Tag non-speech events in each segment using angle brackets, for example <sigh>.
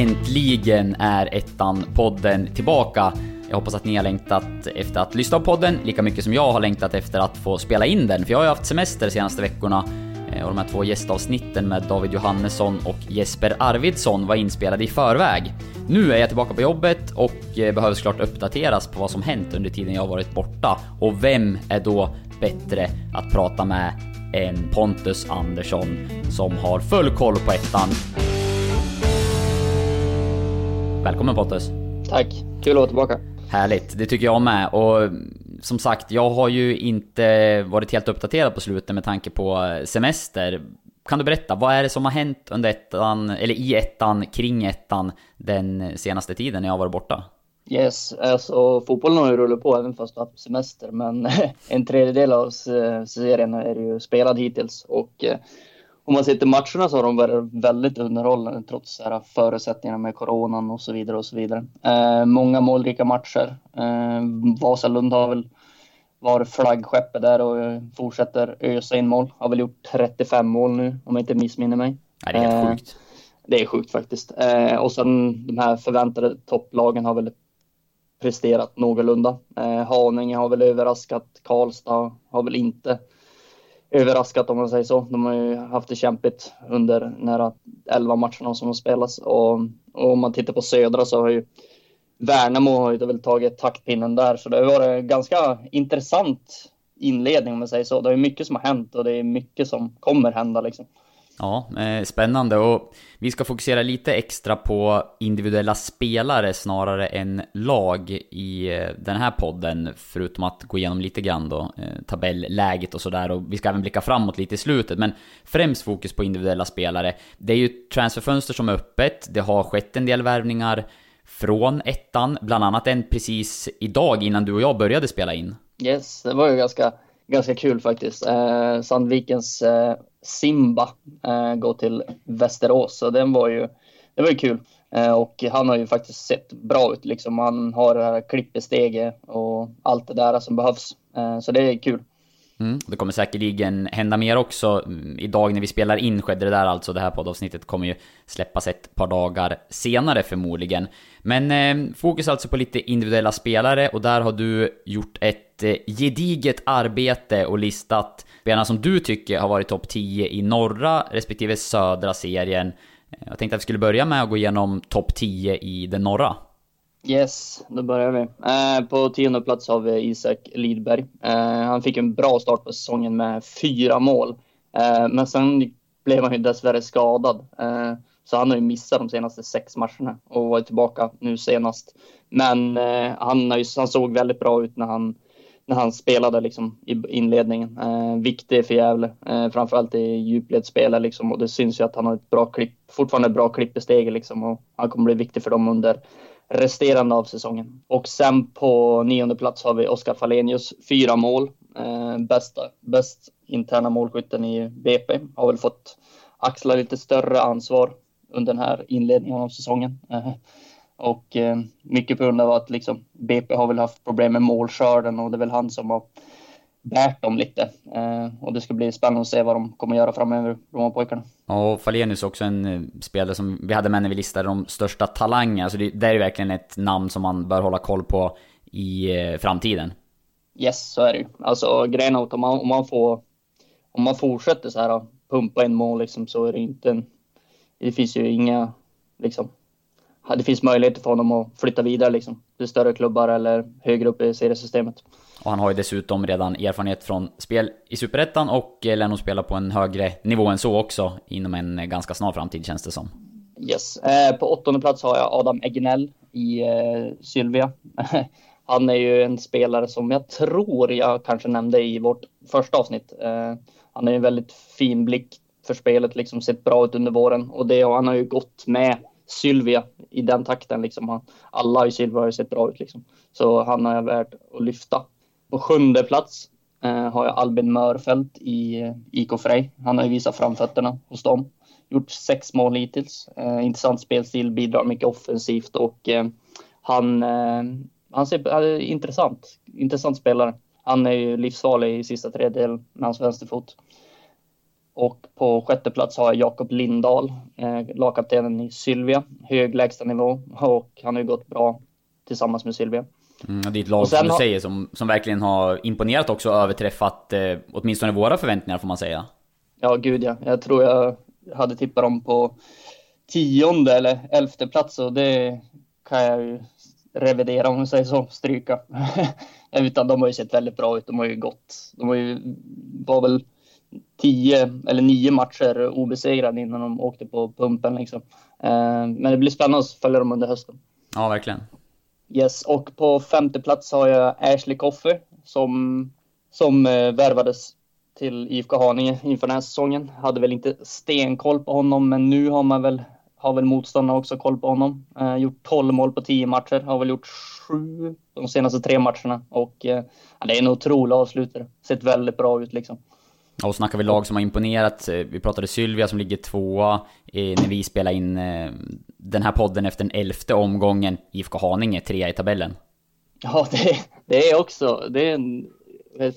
Äntligen är Ettan-podden tillbaka. Jag hoppas att ni har längtat efter att lyssna på podden lika mycket som jag har längtat efter att få spela in den, för jag har ju haft semester de senaste veckorna eh, och de här två gästavsnitten med David Johannesson och Jesper Arvidsson var inspelade i förväg. Nu är jag tillbaka på jobbet och eh, behöver såklart uppdateras på vad som hänt under tiden jag har varit borta. Och vem är då bättre att prata med än Pontus Andersson som har full koll på ettan. Välkommen Pontus! Tack! Kul att vara tillbaka. Härligt, det tycker jag med. Och som sagt, jag har ju inte varit helt uppdaterad på slutet med tanke på semester. Kan du berätta, vad är det som har hänt under ettan, eller i ettan, kring ettan, den senaste tiden när jag har varit borta? Yes, alltså fotbollen har ju rullat på även fast du haft semester, men <laughs> en tredjedel av serien är ju spelad hittills och eh, om man ser till matcherna så har de varit väldigt underhållande trots så här förutsättningarna med coronan och så vidare och så vidare. Eh, många målrika matcher. Eh, Vasalund har väl varit flaggskeppet där och fortsätter ösa in mål. Har väl gjort 35 mål nu om jag inte missminner mig. Nej, det är helt eh, sjukt. Det är sjukt faktiskt. Eh, och sen de här förväntade topplagen har väl presterat någorlunda. Eh, Haninge har väl överraskat. Karlstad har väl inte överraskat om man säger så. De har ju haft det kämpigt under nära 11 matcherna som har spelats och, och om man tittar på södra så har ju Värnamo har ju väl tagit taktpinnen där så det har varit ganska intressant inledning om man säger så. Det är mycket som har hänt och det är mycket som kommer hända liksom. Ja, eh, spännande och vi ska fokusera lite extra på individuella spelare snarare än lag i eh, den här podden. Förutom att gå igenom lite grann då, eh, tabelläget och sådär och vi ska även blicka framåt lite i slutet. Men främst fokus på individuella spelare. Det är ju transferfönster som är öppet, det har skett en del värvningar från ettan, bland annat en precis idag innan du och jag började spela in. Yes, det var ju ganska, ganska kul faktiskt. Eh, Sandvikens eh, Simba eh, går till Västerås, så den var ju, det var ju kul. Eh, och han har ju faktiskt sett bra ut, liksom. Han har det här klippesteget och allt det där som behövs. Eh, så det är kul. Mm, det kommer säkerligen hända mer också. Mm, idag när vi spelar in skedde det där alltså. Det här poddavsnittet kommer ju släppas ett par dagar senare förmodligen. Men eh, fokus alltså på lite individuella spelare och där har du gjort ett eh, gediget arbete och listat spelarna som du tycker har varit topp 10 i norra respektive södra serien. Eh, jag tänkte att vi skulle börja med att gå igenom topp 10 i den norra. Yes, då börjar vi. Eh, på tionde plats har vi Isak Lidberg. Eh, han fick en bra start på säsongen med fyra mål. Eh, men sen blev han ju dessvärre skadad. Eh, så han har ju missat de senaste sex matcherna och varit tillbaka nu senast. Men eh, han, har ju, han såg väldigt bra ut när han, när han spelade liksom, i inledningen. Eh, viktig för Gävle, eh, framförallt i djupledsspelet liksom, och det syns ju att han har ett bra klipp, fortfarande bra klipp i steget liksom, och han kommer bli viktig för dem under resterande av säsongen. Och sen på nionde plats har vi Oskar Falenius, fyra mål. Eh, bästa, bäst interna målskytten i BP. Har väl fått axla lite större ansvar under den här inledningen av säsongen. Eh, och eh, mycket på grund av att liksom, BP har väl haft problem med målskörden och det är väl han som har bärt dem lite. Eh, och det ska bli spännande att se vad de kommer göra framöver, de här pojkarna. Och Falenius är också en eh, spelare som vi hade med när vi listade de största talangerna. Så det, det är verkligen ett namn som man bör hålla koll på i eh, framtiden. Yes, så är det ju. Alltså grejen är att om man, om man får... Om man fortsätter så här pumpa in mål liksom så är det inte en... Det finns ju inga liksom... Det finns möjligheter för honom att flytta vidare liksom till större klubbar eller högre upp i seriesystemet. Och han har ju dessutom redan erfarenhet från spel i Superettan och lär nog spela på en högre nivå än så också inom en ganska snar framtid känns det som. Yes. Eh, på åttonde plats har jag Adam Egnell i eh, Sylvia. <laughs> han är ju en spelare som jag tror jag kanske nämnde i vårt första avsnitt. Eh, han är en väldigt fin blick för spelet, liksom sett bra ut under våren och det, och han har ju gått med Sylvia i den takten. Liksom. alla i Sylvia har ju sett bra ut. Liksom. Så han är värd att lyfta. På sjunde plats eh, har jag Albin Mörfelt i eh, IK Frej. Han har ju visat framfötterna hos dem. Gjort sex mål hittills. Eh, intressant spelstil, bidrar mycket offensivt och eh, han, eh, han ser och på sjätte plats har jag Jakob Lindahl, eh, lagkaptenen i Sylvia, hög lägstanivå och han har ju gått bra tillsammans med Sylvia. Mm, det är ett lag som du har... säger som, som verkligen har imponerat också och överträffat eh, åtminstone våra förväntningar får man säga. Ja, gud ja. Jag tror jag hade tippat dem på tionde eller elfte plats och det kan jag ju revidera om man säger så, stryka. <laughs> Utan de har ju sett väldigt bra ut. De har ju gått, de har ju, var väl tio eller nio matcher obesegrade innan de åkte på pumpen liksom. Eh, men det blir spännande att följa dem under hösten. Ja, verkligen. Yes, och på femte plats har jag Ashley Koffer som, som eh, värvades till IFK Haninge inför den här säsongen. Hade väl inte stenkoll på honom, men nu har man väl har väl motståndarna också koll på honom. Eh, gjort 12 mål på 10 matcher, har väl gjort 7 de senaste tre matcherna och eh, det är en otrolig avslutare. Sett väldigt bra ut liksom. Och snackar vi lag som har imponerat. Eh, vi pratade Sylvia som ligger tvåa när vi spelade in eh, den här podden efter den elfte omgången. IFK Haninge trea i tabellen. Ja, <laughs> det, det är också det är en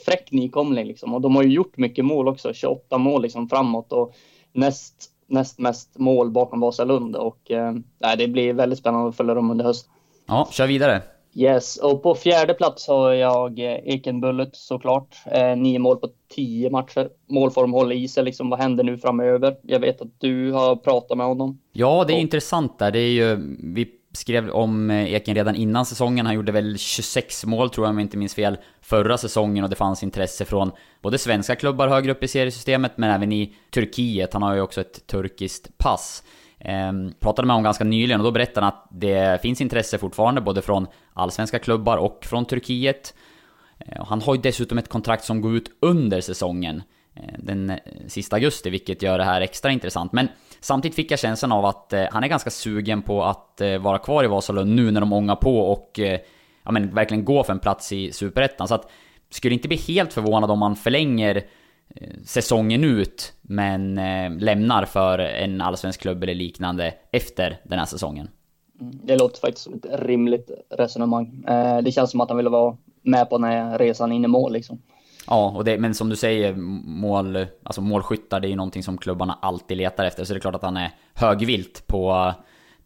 fräck nykomling liksom. Och de har ju gjort mycket mål också. 28 mål liksom framåt och näst näst mest mål bakom Vasalund och eh, det blir väldigt spännande att följa dem under hösten. Ja, kör vidare. Yes, och på fjärde plats har jag eh, Ekenbullet såklart. Eh, nio mål på tio matcher. Målform håller i sig, liksom vad händer nu framöver? Jag vet att du har pratat med honom. Ja, det är och... intressant där. Det är ju, vi skrev om eh, Eken redan innan säsongen. Han gjorde väl 26 mål tror jag om jag inte minns fel förra säsongen och det fanns intresse från både svenska klubbar högre upp i seriesystemet men även i Turkiet. Han har ju också ett turkiskt pass. Ehm, pratade med honom ganska nyligen och då berättade han att det finns intresse fortfarande både från allsvenska klubbar och från Turkiet. Ehm, han har ju dessutom ett kontrakt som går ut under säsongen. Ehm, eh, den sista augusti, vilket gör det här extra intressant. Men samtidigt fick jag känslan av att eh, han är ganska sugen på att eh, vara kvar i Vasalund nu när de ångar på och eh, ja, men, verkligen gå för en plats i Superettan. Så att skulle inte bli helt förvånad om han förlänger säsongen ut men lämnar för en allsvensk klubb eller liknande efter den här säsongen. Mm, det låter faktiskt som ett rimligt resonemang. Det känns som att han vill vara med på den här resan in i mål liksom. Ja, och det, men som du säger, mål, alltså målskyttar, det är ju någonting som klubbarna alltid letar efter. Så det är klart att han är högvilt på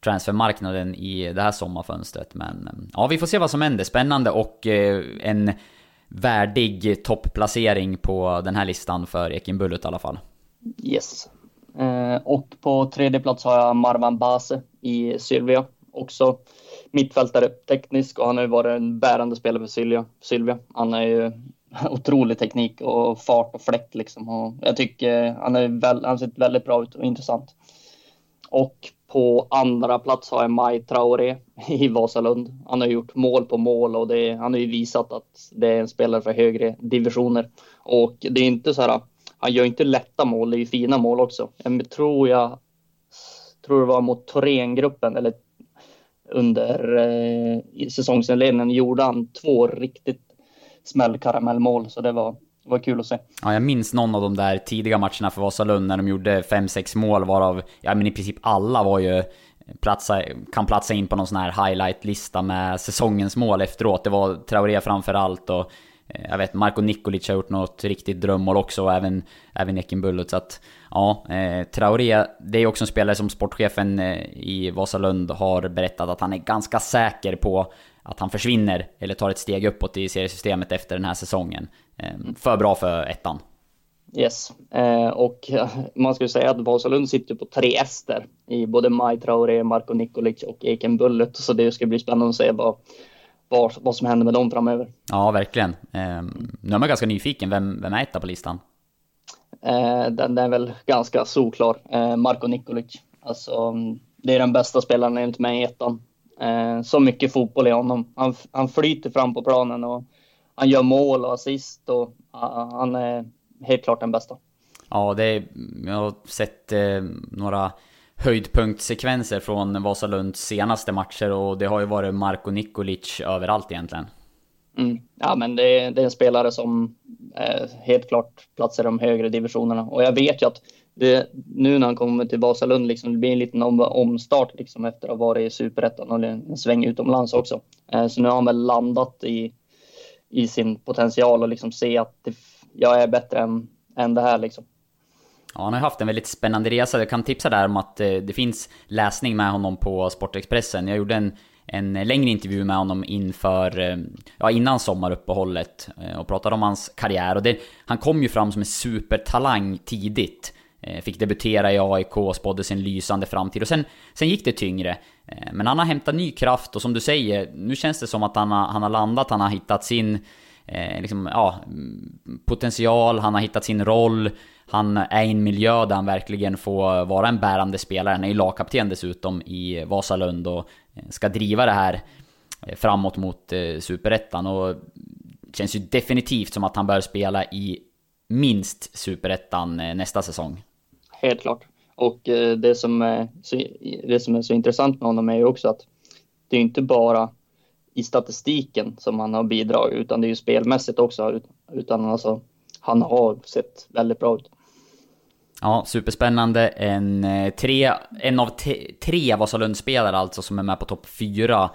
transfermarknaden i det här sommarfönstret. Men ja, vi får se vad som händer. Spännande och eh, en värdig topplacering på den här listan för Ekenbullet i alla fall. Yes. Eh, och på tredje plats har jag Marwan Base i Sylvia. Också mittfältare, teknisk och han har ju varit en bärande spelare för Sylvia. Sylvia. Han är ju <laughs> otrolig teknik och fart och fläkt liksom. Och jag tycker han, är väl, han sett väldigt bra ut och intressant. Och på andra plats har jag Maj Traoré i Vasalund. Han har gjort mål på mål och det, han har ju visat att det är en spelare för högre divisioner. Och det är inte så här, han gör inte lätta mål, det är ju fina mål också. Jag tror jag, tror det var mot Thorengruppen eller under eh, säsongsinledningen gjorde han två riktigt smällkaramellmål, så det var, det var kul att se. Ja, jag minns någon av de där tidiga matcherna för Vasalund när de gjorde 5-6 mål varav, ja men i princip alla var ju platsa, kan platsa in på någon sån här highlight-lista med säsongens mål efteråt. Det var Traoré framför allt och eh, jag vet, Marko Nikolic har gjort något riktigt drömmål också och även, även Ekenbullet. Så att, ja, eh, Traoré, det är också en spelare som sportchefen eh, i Vasalund har berättat att han är ganska säker på att han försvinner eller tar ett steg uppåt i seriesystemet efter den här säsongen. Ehm, för bra för ettan. Yes, eh, och <laughs> man skulle säga att Vasalund sitter på tre ester i både Maj Traoré, Marko Nikolic och Eken Bullet. Så det ska bli spännande att se vad, vad, vad som händer med dem framöver. Ja, verkligen. Eh, nu är man ganska nyfiken. Vem, vem är etta på listan? Eh, den, är väl ganska solklar. Eh, Marko Nikolic. Alltså, det är den bästa spelaren enligt mig i ettan. Eh, så mycket fotboll i honom. Han, han flyter fram på planen och han gör mål och assist och han är helt klart den bästa. Ja, det är, jag har sett eh, några höjdpunktsekvenser från Vasalunds senaste matcher och det har ju varit Marko Nikolic överallt egentligen. Mm. Ja, men det är, det är en spelare som eh, helt klart platsar i de högre divisionerna och jag vet ju att det, nu när han kommer till Vasalund, liksom, det blir en liten om, omstart liksom, efter att ha varit i Superettan och en sväng utomlands också. Eh, så nu har han väl landat i, i sin potential och liksom se att det, jag är bättre än, än det här. Liksom. Ja, han har haft en väldigt spännande resa. Jag kan tipsa där om att eh, det finns läsning med honom på Sportexpressen. Jag gjorde en, en längre intervju med honom inför, eh, ja innan sommaruppehållet eh, och pratade om hans karriär. Och det, han kom ju fram som en supertalang tidigt. Eh, fick debutera i AIK spådde sin lysande framtid och sen, sen gick det tyngre. Eh, men han har hämtat ny kraft och som du säger, nu känns det som att han har, han har landat, han har hittat sin eh, liksom, ja, mm, potential, han har hittat sin roll. Han är i en miljö där han verkligen får vara en bärande spelare. Han är ju lagkapten dessutom i Vasalund och eh, ska driva det här framåt mot eh, Superettan. Och det känns ju definitivt som att han bör spela i minst Superettan nästa säsong. Helt klart. Och det som, är det som är så intressant med honom är ju också att det är inte bara i statistiken som han har bidragit, utan det är ju spelmässigt också. Utan alltså, han har sett väldigt bra ut. Ja, superspännande. En, eh, tre, en av tre Vasalundsspelare alltså som är med på topp fyra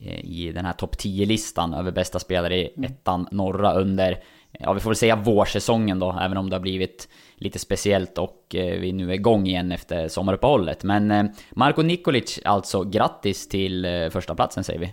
eh, i den här topp 10-listan över bästa spelare i mm. ettan norra under, ja vi får väl säga vårsäsongen då, även om det har blivit lite speciellt och eh, vi nu är igång igen efter sommaruppehållet. Men eh, Marko Nikolic alltså, grattis till eh, första platsen säger vi.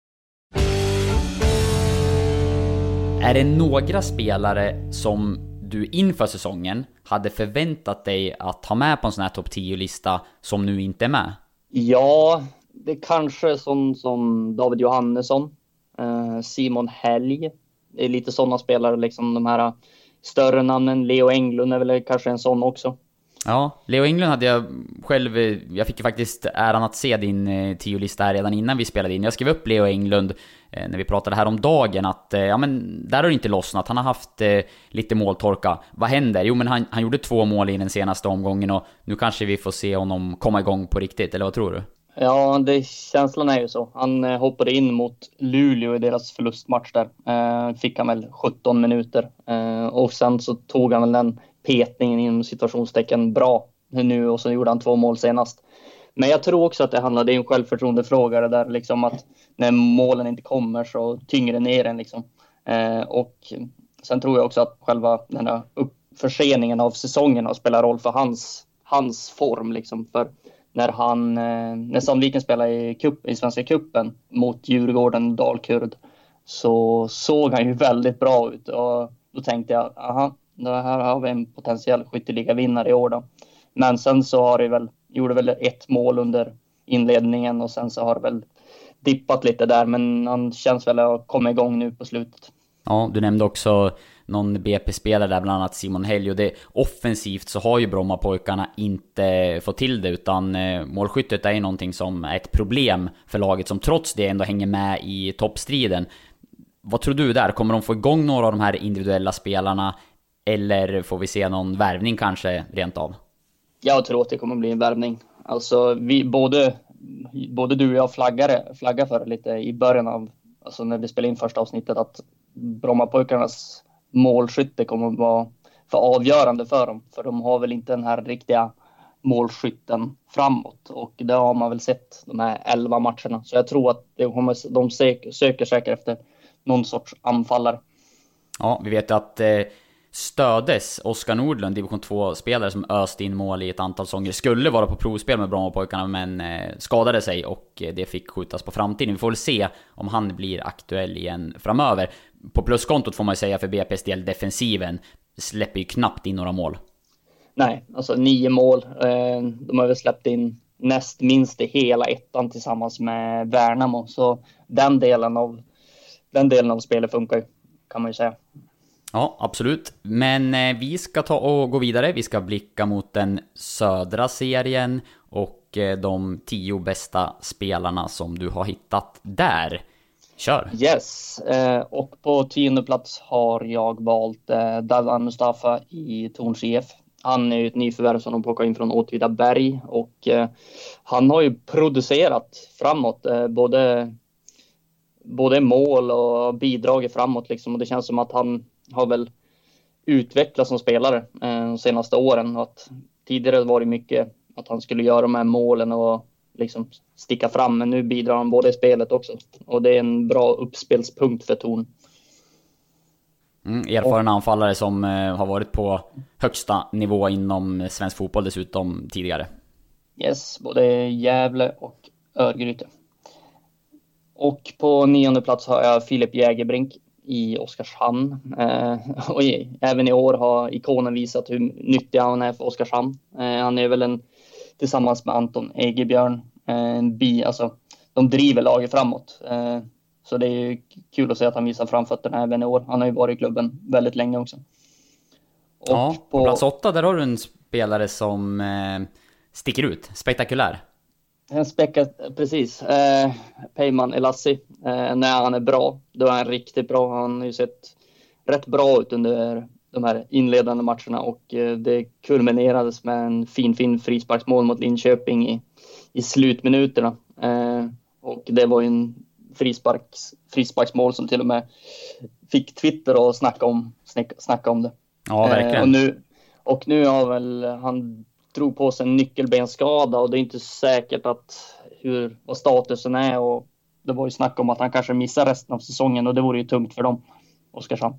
Är det några spelare som du inför säsongen hade förväntat dig att ha med på en sån här topp 10-lista som nu inte är med? Ja, det kanske är sån som David Johannesson, eh, Simon Helg. Det är lite sådana spelare, liksom de här eh, större namnen. Leo Englund är väl kanske en sån också. Ja, Leo Englund hade jag själv, eh, jag fick ju faktiskt äran att se din eh, tio-lista här redan innan vi spelade in. Jag skrev upp Leo Englund eh, när vi pratade här om dagen att, ja men, där har det inte lossnat. Han har haft lite måltorka. Vad händer? Jo men han, han gjorde två mål i den senaste omgången och nu kanske vi får se honom komma igång på riktigt, eller vad tror du? Ja, det, känslan är ju så. Han hoppade in mot Luleå i deras förlustmatch där. Eh, fick han väl 17 minuter. Eh, och sen så tog han väl den petningen inom situationstecken bra nu och så gjorde han två mål senast. Men jag tror också att det handlar, det är en självförtroendefråga det där liksom att när målen inte kommer så tynger det ner en liksom. Eh, och sen tror jag också att själva den här upp, förseningen av säsongen har spelat roll för hans, hans form liksom. För när han, eh, när Sandviken spelade i, cup, i Svenska cupen mot Djurgården Dalkurd så såg han ju väldigt bra ut och då tänkte jag, aha, här har vi en potentiell skytteligavinnare i år då. Men sen så har det väl, gjorde väl ett mål under inledningen och sen så har det väl dippat lite där, men han känns väl att komma igång nu på slutet. Ja, du nämnde också någon BP-spelare där, bland annat Simon Helg. Och det, offensivt så har ju Brommapojkarna inte fått till det, utan eh, målskyttet är ju någonting som är ett problem för laget som trots det ändå hänger med i toppstriden. Vad tror du där? Kommer de få igång några av de här individuella spelarna? Eller får vi se någon värvning kanske rent av? Jag tror att det kommer bli en värvning. Alltså vi, både, både du och jag flaggade, flaggade för lite i början av, alltså när vi spelade in första avsnittet, att Brommapojkarnas målskytte kommer att vara för avgörande för dem. För de har väl inte den här riktiga målskytten framåt och det har man väl sett de här elva matcherna. Så jag tror att de, kommer, de söker, söker säkert efter någon sorts anfallare. Ja, vi vet att eh, Stödes, Oskar Nordlund, division 2-spelare som öste in mål i ett antal säsonger, skulle vara på provspel med Brommapojkarna men eh, skadade sig och eh, det fick skjutas på framtiden. Vi får väl se om han blir aktuell igen framöver. På pluskontot får man ju säga för BP's del, defensiven släpper ju knappt in några mål. Nej, alltså nio mål. Eh, de har väl släppt in näst minst i hela ettan tillsammans med Värnamo, så den delen av, den delen av spelet funkar ju, kan man ju säga. Ja, absolut. Men eh, vi ska ta och gå vidare. Vi ska blicka mot den södra serien och eh, de tio bästa spelarna som du har hittat där. Kör! Yes, eh, och på tionde plats har jag valt Davan Mustafa i Torns IF. Han är ju ett nyförvärv som de plockar in från Åtvidaberg och han har ju producerat framåt, både, både mål och bidragit framåt liksom. Och det känns som att han har väl utvecklats som spelare eh, de senaste åren. Och att tidigare var det mycket att han skulle göra de här målen och liksom sticka fram, men nu bidrar han både i spelet också. Och det är en bra uppspelspunkt för Torn. Mm, erfaren anfallare som eh, har varit på högsta nivå inom svensk fotboll dessutom tidigare. Yes, både Gävle och Örgryte. Och på nionde plats har jag Filip Jägerbrink i Oskarshamn. Eh, och även i år har ikonen visat hur nyttig han är för Oskarshamn. Eh, han är väl en, tillsammans med Anton Egebjörn, eh, en bi, alltså de driver laget framåt. Eh, så det är kul att se att han visar framfötterna även i år. Han har ju varit i klubben väldigt länge också. Och ja, på, plats åtta där har du en spelare som eh, sticker ut. Spektakulär. En späckat, precis. Eh, Peyman Elassi. Eh, när han är bra, då är han riktigt bra. Han har ju sett rätt bra ut under de här inledande matcherna och eh, det kulminerades med en fin, fin frisparksmål mot Linköping i, i slutminuterna. Eh, och det var ju en frisparks, frisparksmål som till och med fick Twitter att snacka om, snacka om det. Ja, verkligen. Eh, och, nu, och nu har väl han drog på sig en nyckelbenskada och det är inte säkert att hur, vad statusen är och det var ju snack om att han kanske missar resten av säsongen och det vore ju tungt för dem, Oskarshamn.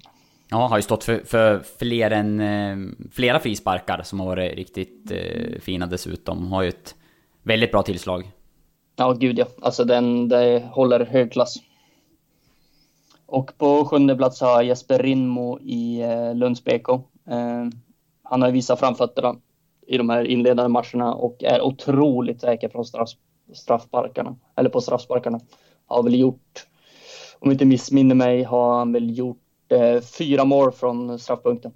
Ja, har ju stått för, för fler än, eh, flera frisparkar som har varit riktigt eh, fina dessutom. Har ju ett väldigt bra tillslag. Ja, gud ja. Alltså den, det håller hög klass. Och på sjunde plats har jag Jesper Rinmo i eh, Lunds BK. Eh, han har visat framfötterna i de här inledande matcherna och är otroligt säker från straff, straffsparkarna. Eller på straffsparkarna. Har väl gjort, om jag inte missminner mig, har han väl gjort eh, fyra mål från straffpunkten.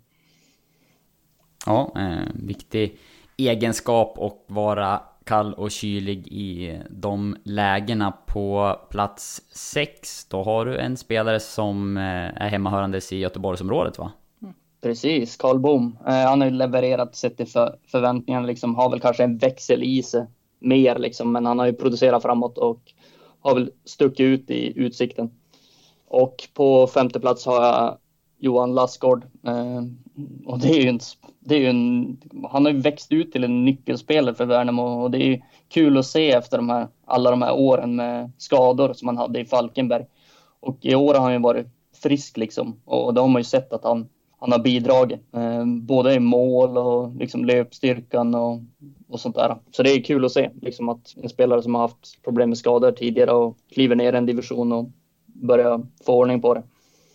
Ja, eh, viktig egenskap och vara kall och kylig i de lägena. På plats 6, då har du en spelare som eh, är hemmahörandes i Göteborgsområdet va? Precis, Karl Bom. Eh, han har ju levererat sett till för, förväntningarna, liksom, har väl kanske en växel i sig mer liksom, men han har ju producerat framåt och har väl stuckit ut i utsikten. Och på femte plats har jag Johan Lassgård. Eh, och det är ju en, det är en, han har ju växt ut till en nyckelspelare för Värnamo och det är ju kul att se efter de här, alla de här åren med skador som han hade i Falkenberg. Och i år har han ju varit frisk liksom och då har man ju sett att han, han har bidragit. Eh, både i mål och liksom löpstyrkan och, och sånt där. Så det är kul att se liksom att en spelare som har haft problem med skador tidigare och kliver ner en division och börjar få ordning på det.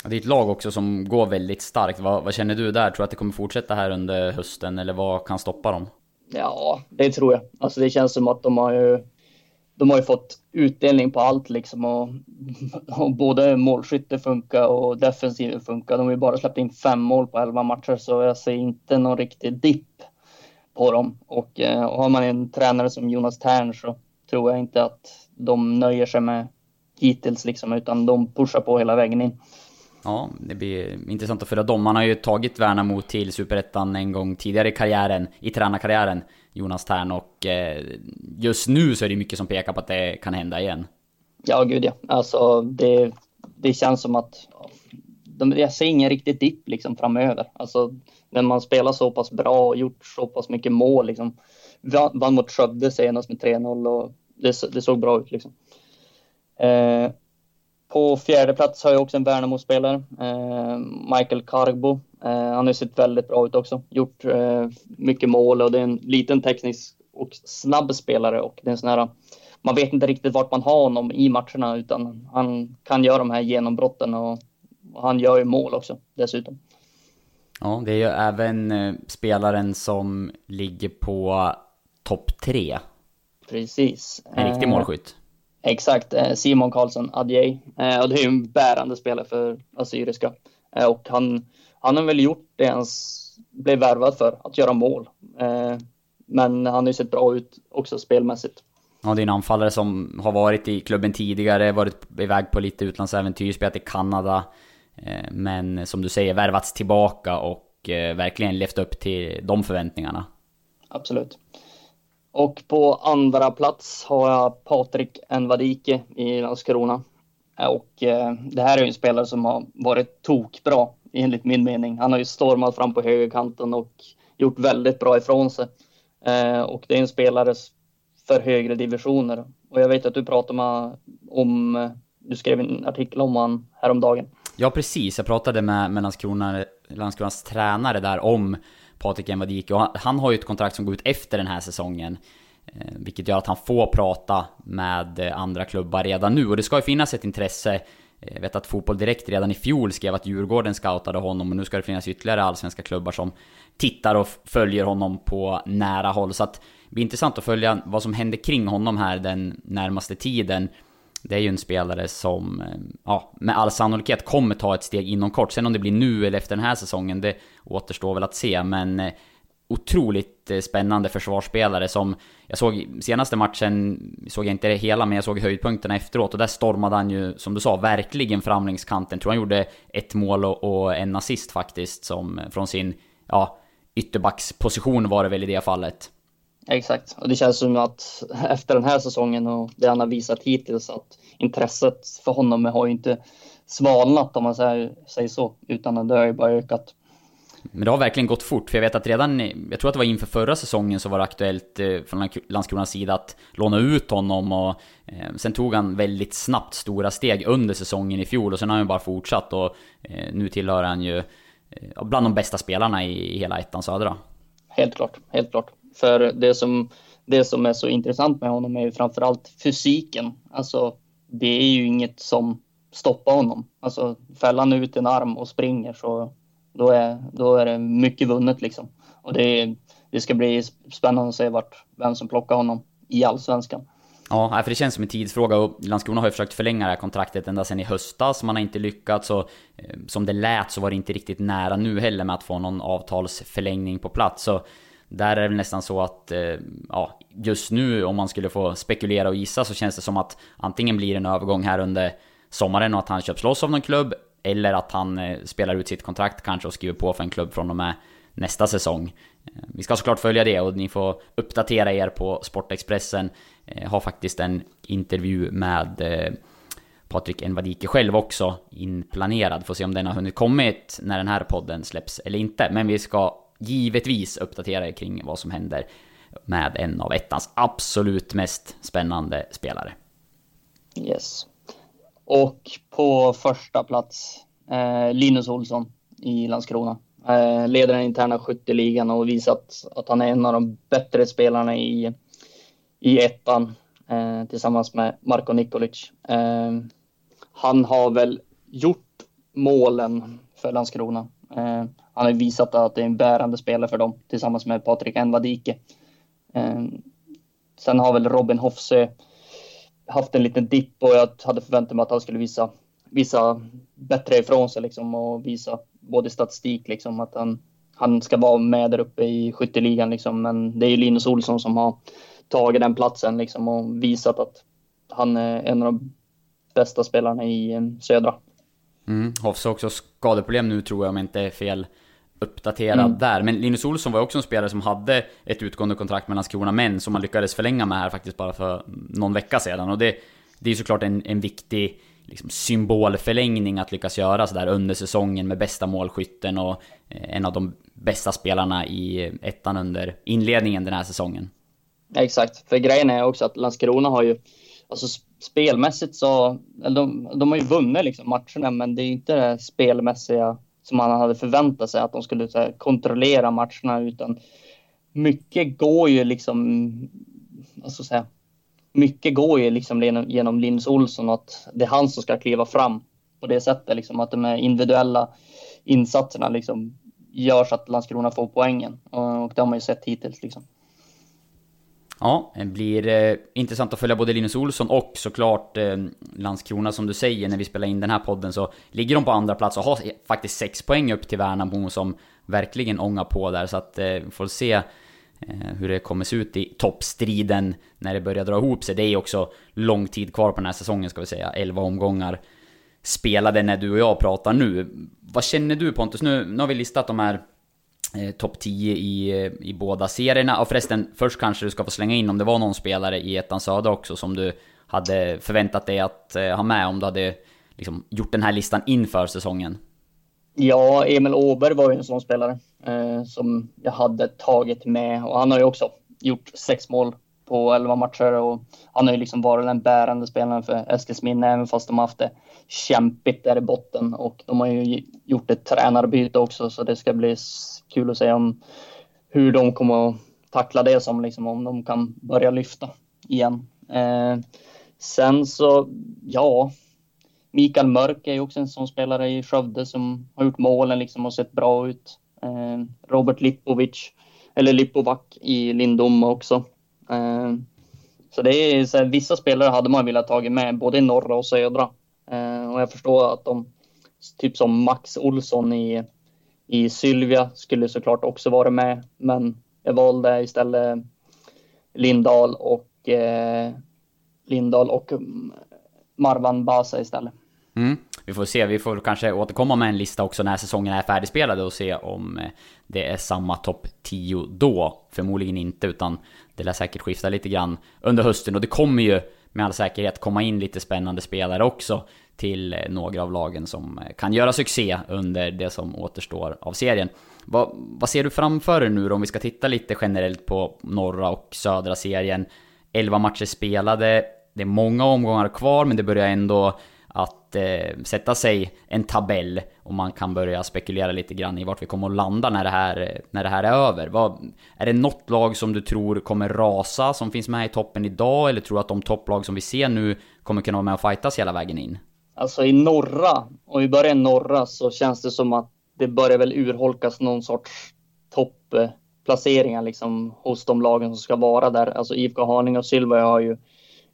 Det är ett lag också som går väldigt starkt. Vad, vad, känner du där? Tror du att det kommer fortsätta här under hösten eller vad kan stoppa dem? Ja, det tror jag. Alltså det känns som att de har ju, de har ju fått utdelning på allt liksom och, <laughs> och både målskytte funkar och defensiv funkar. De har ju bara släppt in fem mål på elva matcher så jag ser inte någon riktig dipp på dem. Och, eh, och har man en tränare som Jonas Tern så tror jag inte att de nöjer sig med hittills liksom utan de pushar på hela vägen in. Ja, det blir intressant att följa dem. Man har ju tagit Värnamo till Superettan en gång tidigare i karriären, i tränarkarriären, Jonas Tern. Och eh, just nu så är det mycket som pekar på att det kan hända igen. Ja, gud ja. Alltså det, det känns som att de, jag ser ingen riktigt dipp liksom framöver. Alltså när man spelar så pass bra och gjort så pass mycket mål liksom. Vann mot Skövde senast med 3-0 och det, det, såg bra ut liksom. Eh, på fjärde plats har jag också en Värnamo-spelare, eh, Michael Cargbo. Eh, han har sett väldigt bra ut också, gjort eh, mycket mål och det är en liten teknisk och snabb spelare och det är en sån här, man vet inte riktigt vart man har honom i matcherna utan han kan göra de här genombrotten och, och han gör ju mål också dessutom. Ja, det är ju även eh, spelaren som ligger på topp tre. Precis. En riktig eh, målskytt. Exakt, eh, Simon Karlsson Adjei. Eh, och det är ju en bärande spelare för Assyriska. Eh, och han, han har väl gjort det han blev värvad för, att göra mål. Men han har ju sett bra ut också spelmässigt. Ja, det är en anfallare som har varit i klubben tidigare, varit iväg på lite utlandsäventyr, spelat i Kanada. Men som du säger, värvats tillbaka och verkligen levt upp till de förväntningarna. Absolut. Och på andra plats har jag Patrik Envadike i Landskrona. Och eh, det här är ju en spelare som har varit tokbra enligt min mening. Han har ju stormat fram på högerkanten och gjort väldigt bra ifrån sig. Eh, och det är en spelare för högre divisioner. Och jag vet att du pratade med, om, eh, du skrev en artikel om honom häromdagen. Ja precis, jag pratade med, med Landskrona, Landskronas tränare där om Patrik Envadike och han, han har ju ett kontrakt som går ut efter den här säsongen. Eh, vilket gör att han får prata med eh, andra klubbar redan nu och det ska ju finnas ett intresse eh, jag vet att Fotboll Direkt redan i fjol skrev att Djurgården scoutade honom och nu ska det finnas ytterligare allsvenska klubbar som tittar och följer honom på nära håll. Så att det blir intressant att följa vad som händer kring honom här den närmaste tiden. Det är ju en spelare som, eh, ja, med all sannolikhet kommer ta ett steg inom kort. Sen om det blir nu eller efter den här säsongen, det återstår väl att se. Men eh, otroligt eh, spännande försvarsspelare som jag såg senaste matchen, såg jag inte det hela men jag såg höjdpunkterna efteråt och där stormade han ju som du sa verkligen framlängskanten. Tror han gjorde ett mål och, en assist faktiskt som från sin ja, ytterbacksposition var det väl i det fallet. Exakt, och det känns som att <laughs> efter den här säsongen och det han har visat hittills att intresset för honom har ju inte svalnat om man säger, säger så, utan det har ju bara ökat. Men det har verkligen gått fort, för jag vet att redan, jag tror att det var inför förra säsongen så var det aktuellt eh, från Landskronas sida att låna ut honom och eh, sen tog han väldigt snabbt stora steg under säsongen i fjol och sen har han bara fortsatt och eh, nu tillhör han ju eh, bland de bästa spelarna i, i hela ettan södra. Helt klart, helt klart. För det som, det som är så intressant med honom är ju framförallt fysiken. Alltså, det är ju inget som stoppar honom. Alltså, fäller han ut en arm och springer så då är, då är det mycket vunnet liksom. Och det, det ska bli spännande att se vart, vem som plockar honom i Allsvenskan. Ja, för det känns som en tidsfråga och Landskrona har ju försökt förlänga det här kontraktet ända sedan i höstas. Man har inte lyckats och eh, som det lät så var det inte riktigt nära nu heller med att få någon avtalsförlängning på plats. Så där är det nästan så att, eh, ja, just nu om man skulle få spekulera och gissa så känns det som att antingen blir det en övergång här under sommaren och att han köps loss av någon klubb eller att han eh, spelar ut sitt kontrakt kanske och skriver på för en klubb från och med nästa säsong. Eh, vi ska såklart följa det och ni får uppdatera er på Sportexpressen. Jag har faktiskt en intervju med eh, Patrik Envadike själv också inplanerad. Får se om den har hunnit kommit när den här podden släpps eller inte. Men vi ska givetvis uppdatera er kring vad som händer med en av ettans absolut mest spännande spelare. Yes. Och på första plats eh, Linus Olsson i Landskrona. Eh, leder den interna skytteligan och visat att han är en av de bättre spelarna i, i ettan eh, tillsammans med Marko Nikolic. Eh, han har väl gjort målen för Landskrona. Eh, han har visat att det är en bärande spelare för dem tillsammans med Patrik Envadike. Ehm, sen har väl Robin Hofsö haft en liten dipp och jag hade förväntat mig att han skulle visa, visa bättre ifrån sig liksom och visa både statistik liksom att han, han ska vara med där uppe i skytteligan liksom. Men det är ju Linus Olsson som har tagit den platsen liksom och visat att han är en av de bästa spelarna i eh, södra. Mm, Hofs har också skadeproblem nu tror jag om jag inte är fel uppdaterad mm. där. Men Linus Olsson var också en spelare som hade ett utgående kontrakt med Landskrona men som man lyckades förlänga med här faktiskt bara för någon vecka sedan. Och det, det är såklart en, en viktig liksom, symbolförlängning att lyckas göra sådär under säsongen med bästa målskytten och eh, en av de bästa spelarna i ettan under inledningen den här säsongen. Exakt, för grejen är också att Landskrona har ju, alltså spelmässigt så, de, de har ju vunnit liksom matcherna men det är inte det spelmässiga som man hade förväntat sig att de skulle här, kontrollera matcherna utan mycket går ju liksom, alltså säga, mycket går ju liksom genom, genom Linus Olsson och att det är han som ska kliva fram på det sättet liksom att de här individuella insatserna liksom gör så att Landskrona får poängen och det har man ju sett hittills liksom. Ja, det blir eh, intressant att följa både Linus Olsson och såklart eh, Landskrona som du säger när vi spelar in den här podden så ligger de på andra plats och har faktiskt 6 poäng upp till Värnamo som verkligen ångar på där så att eh, får se eh, hur det kommer se ut i toppstriden när det börjar dra ihop sig. Det är också lång tid kvar på den här säsongen ska vi säga, 11 omgångar spelade när du och jag pratar nu. Vad känner du Pontus? Nu, nu har vi listat de här eh, topp 10 i, eh, i båda serierna. Och förresten, först kanske du ska få slänga in om det var någon spelare i ettan södra också som du hade förväntat dig att eh, ha med om du hade liksom, gjort den här listan inför säsongen. Ja, Emil Åberg var ju en sån spelare eh, som jag hade tagit med och han har ju också gjort sex mål på 11 matcher och han har ju liksom varit den bärande spelaren för Eskilsminne även fast de har haft det kämpigt där i botten och de har ju gjort ett tränarbyte också så det ska bli kul att se om hur de kommer att tackla det som liksom om de kan börja lyfta igen. Eh, sen så, ja, Mikael Mörk är ju också en sån spelare i Skövde som har gjort målen liksom och sett bra ut. Eh, Robert Lipovic, eller Lipovac i Lindom också. Eh, så det är så här, vissa spelare hade man velat tagit med både i norra och södra. Eh, och jag förstår att de, typ som Max Olsson i, i Sylvia skulle såklart också vara med. Men jag valde istället Lindahl och eh, Lindahl och mm, Marwan Basa istället. Mm. Vi får se, vi får kanske återkomma med en lista också när säsongen är färdigspelad och se om eh, det är samma topp 10 då. Förmodligen inte, utan det lär säkert skifta lite grann under hösten och det kommer ju med all säkerhet komma in lite spännande spelare också till eh, några av lagen som eh, kan göra succé under det som återstår av serien. Vad, vad ser du framför dig nu då, om vi ska titta lite generellt på norra och södra serien? 11 matcher spelade, det är många omgångar kvar men det börjar ändå att eh, sätta sig en tabell och man kan börja spekulera lite grann i vart vi kommer att landa när det här, när det här är över. Vad, är det något lag som du tror kommer rasa som finns med i toppen idag eller tror du att de topplag som vi ser nu kommer kunna vara med och fightas hela vägen in? Alltså i norra, om vi börjar i norra så känns det som att det börjar väl urholkas någon sorts topplaceringar liksom hos de lagen som ska vara där. Alltså IFK Haninge och Silva har ju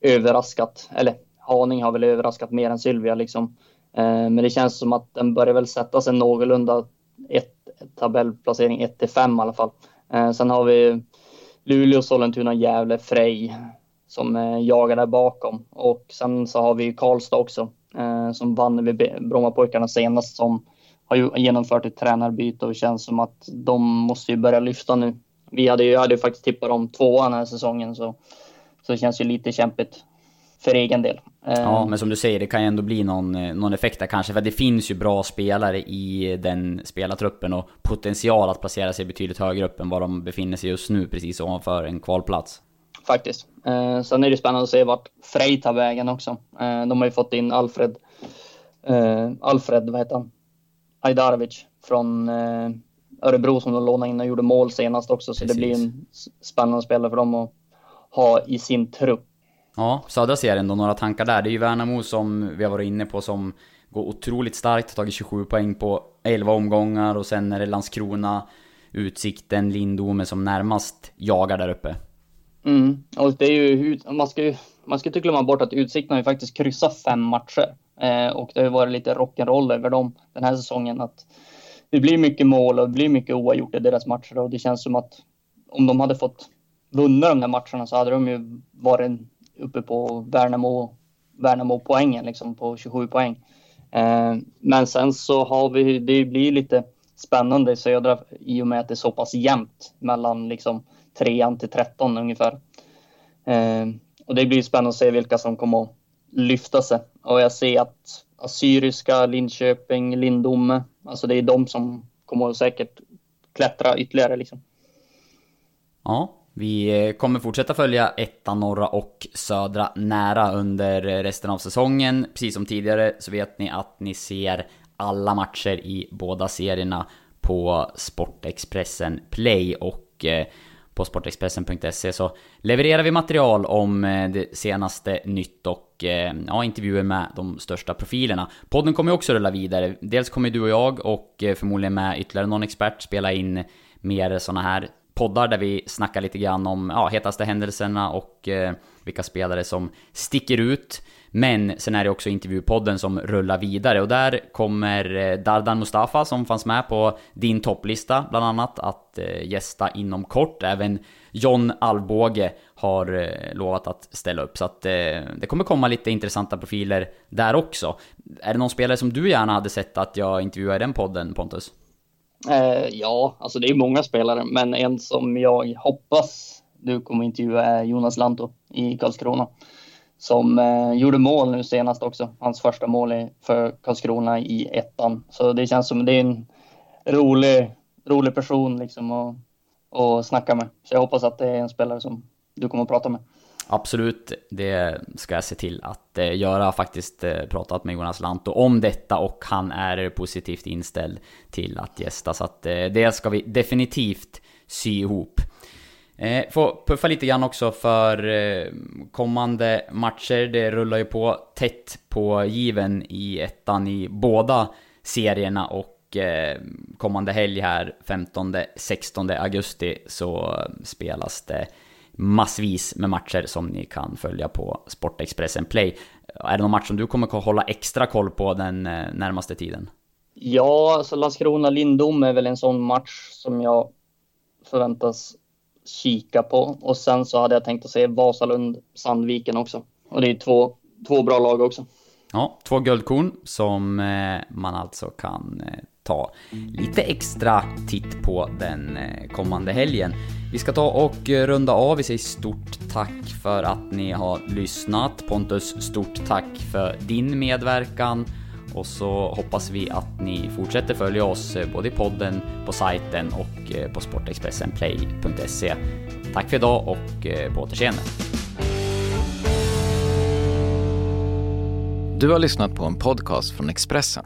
överraskat, eller Haning har väl överraskat mer än Sylvia liksom. Eh, men det känns som att den börjar väl sätta sig någorlunda ett, tabellplacering 1 till 5 i alla fall. Eh, sen har vi Luleå, Sollentuna, Gävle, Frej som eh, jagar där bakom. Och sen så har vi Karlstad också som vann vid Brommapojkarna senast som har genomfört ett tränarbyte och känns som att de måste ju börja lyfta nu. Vi hade ju, hade ju faktiskt tippat dem tvåa den här säsongen så, så det känns ju lite kämpigt för egen del. Ja, men som du säger, det kan ju ändå bli någon, eh, någon effekt där kanske. För det finns ju bra spelare i den spelartruppen och potential att placera sig betydligt högre upp än vad de befinner sig just nu, precis ovanför en kvalplats. Faktiskt. Eh, sen är det spännande att se vart Frej tar vägen också. Eh, de har ju fått in Alfred, eh, Alfred, vad heter han? Ajdarovic från eh, Örebro som de lånade in och gjorde mål senast också. Så precis. det blir en spännande spelare för dem att ha i sin trupp. Ja, södra serien då, några tankar där. Det är ju Värnamo som vi har varit inne på som går otroligt starkt, har tagit 27 poäng på 11 omgångar och sen är det Landskrona, Utsikten, Lindome som närmast jagar där uppe. Mm, och det är ju, man ska ju, man ska inte glömma bort att Utsikten har ju faktiskt kryssat fem matcher. Eh, och det har ju varit lite rock'n'roll över dem den här säsongen. Att det blir mycket mål och det blir mycket oavgjort i deras matcher och det känns som att om de hade fått vunna de där matcherna så hade de ju varit uppe på Värnamo, Värnamo poängen liksom på 27 poäng. Eh, men sen så har vi, det blir lite spännande i södra i och med att det är så pass jämnt mellan liksom trean till 13 ungefär. Eh, och det blir spännande att se vilka som kommer att lyfta sig. Och jag ser att Assyriska, Linköping, Lindome, alltså det är de som kommer att säkert klättra ytterligare liksom. Ja, vi eh, kommer fortsätta följa ettan, norra och södra nära under eh, resten av säsongen. Precis som tidigare så vet ni att ni ser alla matcher i båda serierna på Sportexpressen Play och eh, på sportexpressen.se så levererar vi material om det senaste nytt och ja, intervjuer med de största profilerna. Podden kommer också rulla vidare. Dels kommer du och jag och förmodligen med ytterligare någon expert spela in mer sådana här poddar där vi snackar lite grann om ja, hetaste händelserna och eh, vilka spelare som sticker ut. Men sen är det också intervjupodden som rullar vidare och där kommer eh, Dardan Mustafa som fanns med på din topplista bland annat att eh, gästa inom kort. Även John Alvbåge har eh, lovat att ställa upp så att det kommer komma lite intressanta profiler där också. Är det någon spelare som du gärna hade sett att jag intervjuar i den podden Pontus? Eh, ja, alltså det är många spelare, men en som jag hoppas du kommer intervjua är Jonas Lanto i Karlskrona. Som eh, gjorde mål nu senast också. Hans första mål för Karlskrona i ettan. Så det känns som det är en rolig, rolig person liksom att, att snacka med. Så jag hoppas att det är en spelare som du kommer att prata med. Absolut, det ska jag se till att eh, göra. Har Faktiskt eh, pratat med Jonas Lanto om detta och han är positivt inställd till att gästa. Så att eh, det ska vi definitivt sy ihop. Får puffa lite grann också för kommande matcher. Det rullar ju på tätt på given i ettan i båda serierna och kommande helg här 15-16 augusti så spelas det massvis med matcher som ni kan följa på Sportexpressen Play. Är det någon match som du kommer att hålla extra koll på den eh, närmaste tiden? Ja, alltså Landskrona-Lindom är väl en sån match som jag förväntas kika på. Och sen så hade jag tänkt att se Vasalund-Sandviken också. Och det är två, två bra lag också. Ja, två guldkorn som eh, man alltså kan eh, ta lite extra titt på den eh, kommande helgen. Vi ska ta och runda av. Vi säger stort tack för att ni har lyssnat. Pontus, stort tack för din medverkan. Och så hoppas vi att ni fortsätter följa oss eh, både i podden, på sajten och eh, på sportexpressenplay.se. Tack för idag och på återseende. Du har lyssnat på en podcast från Expressen.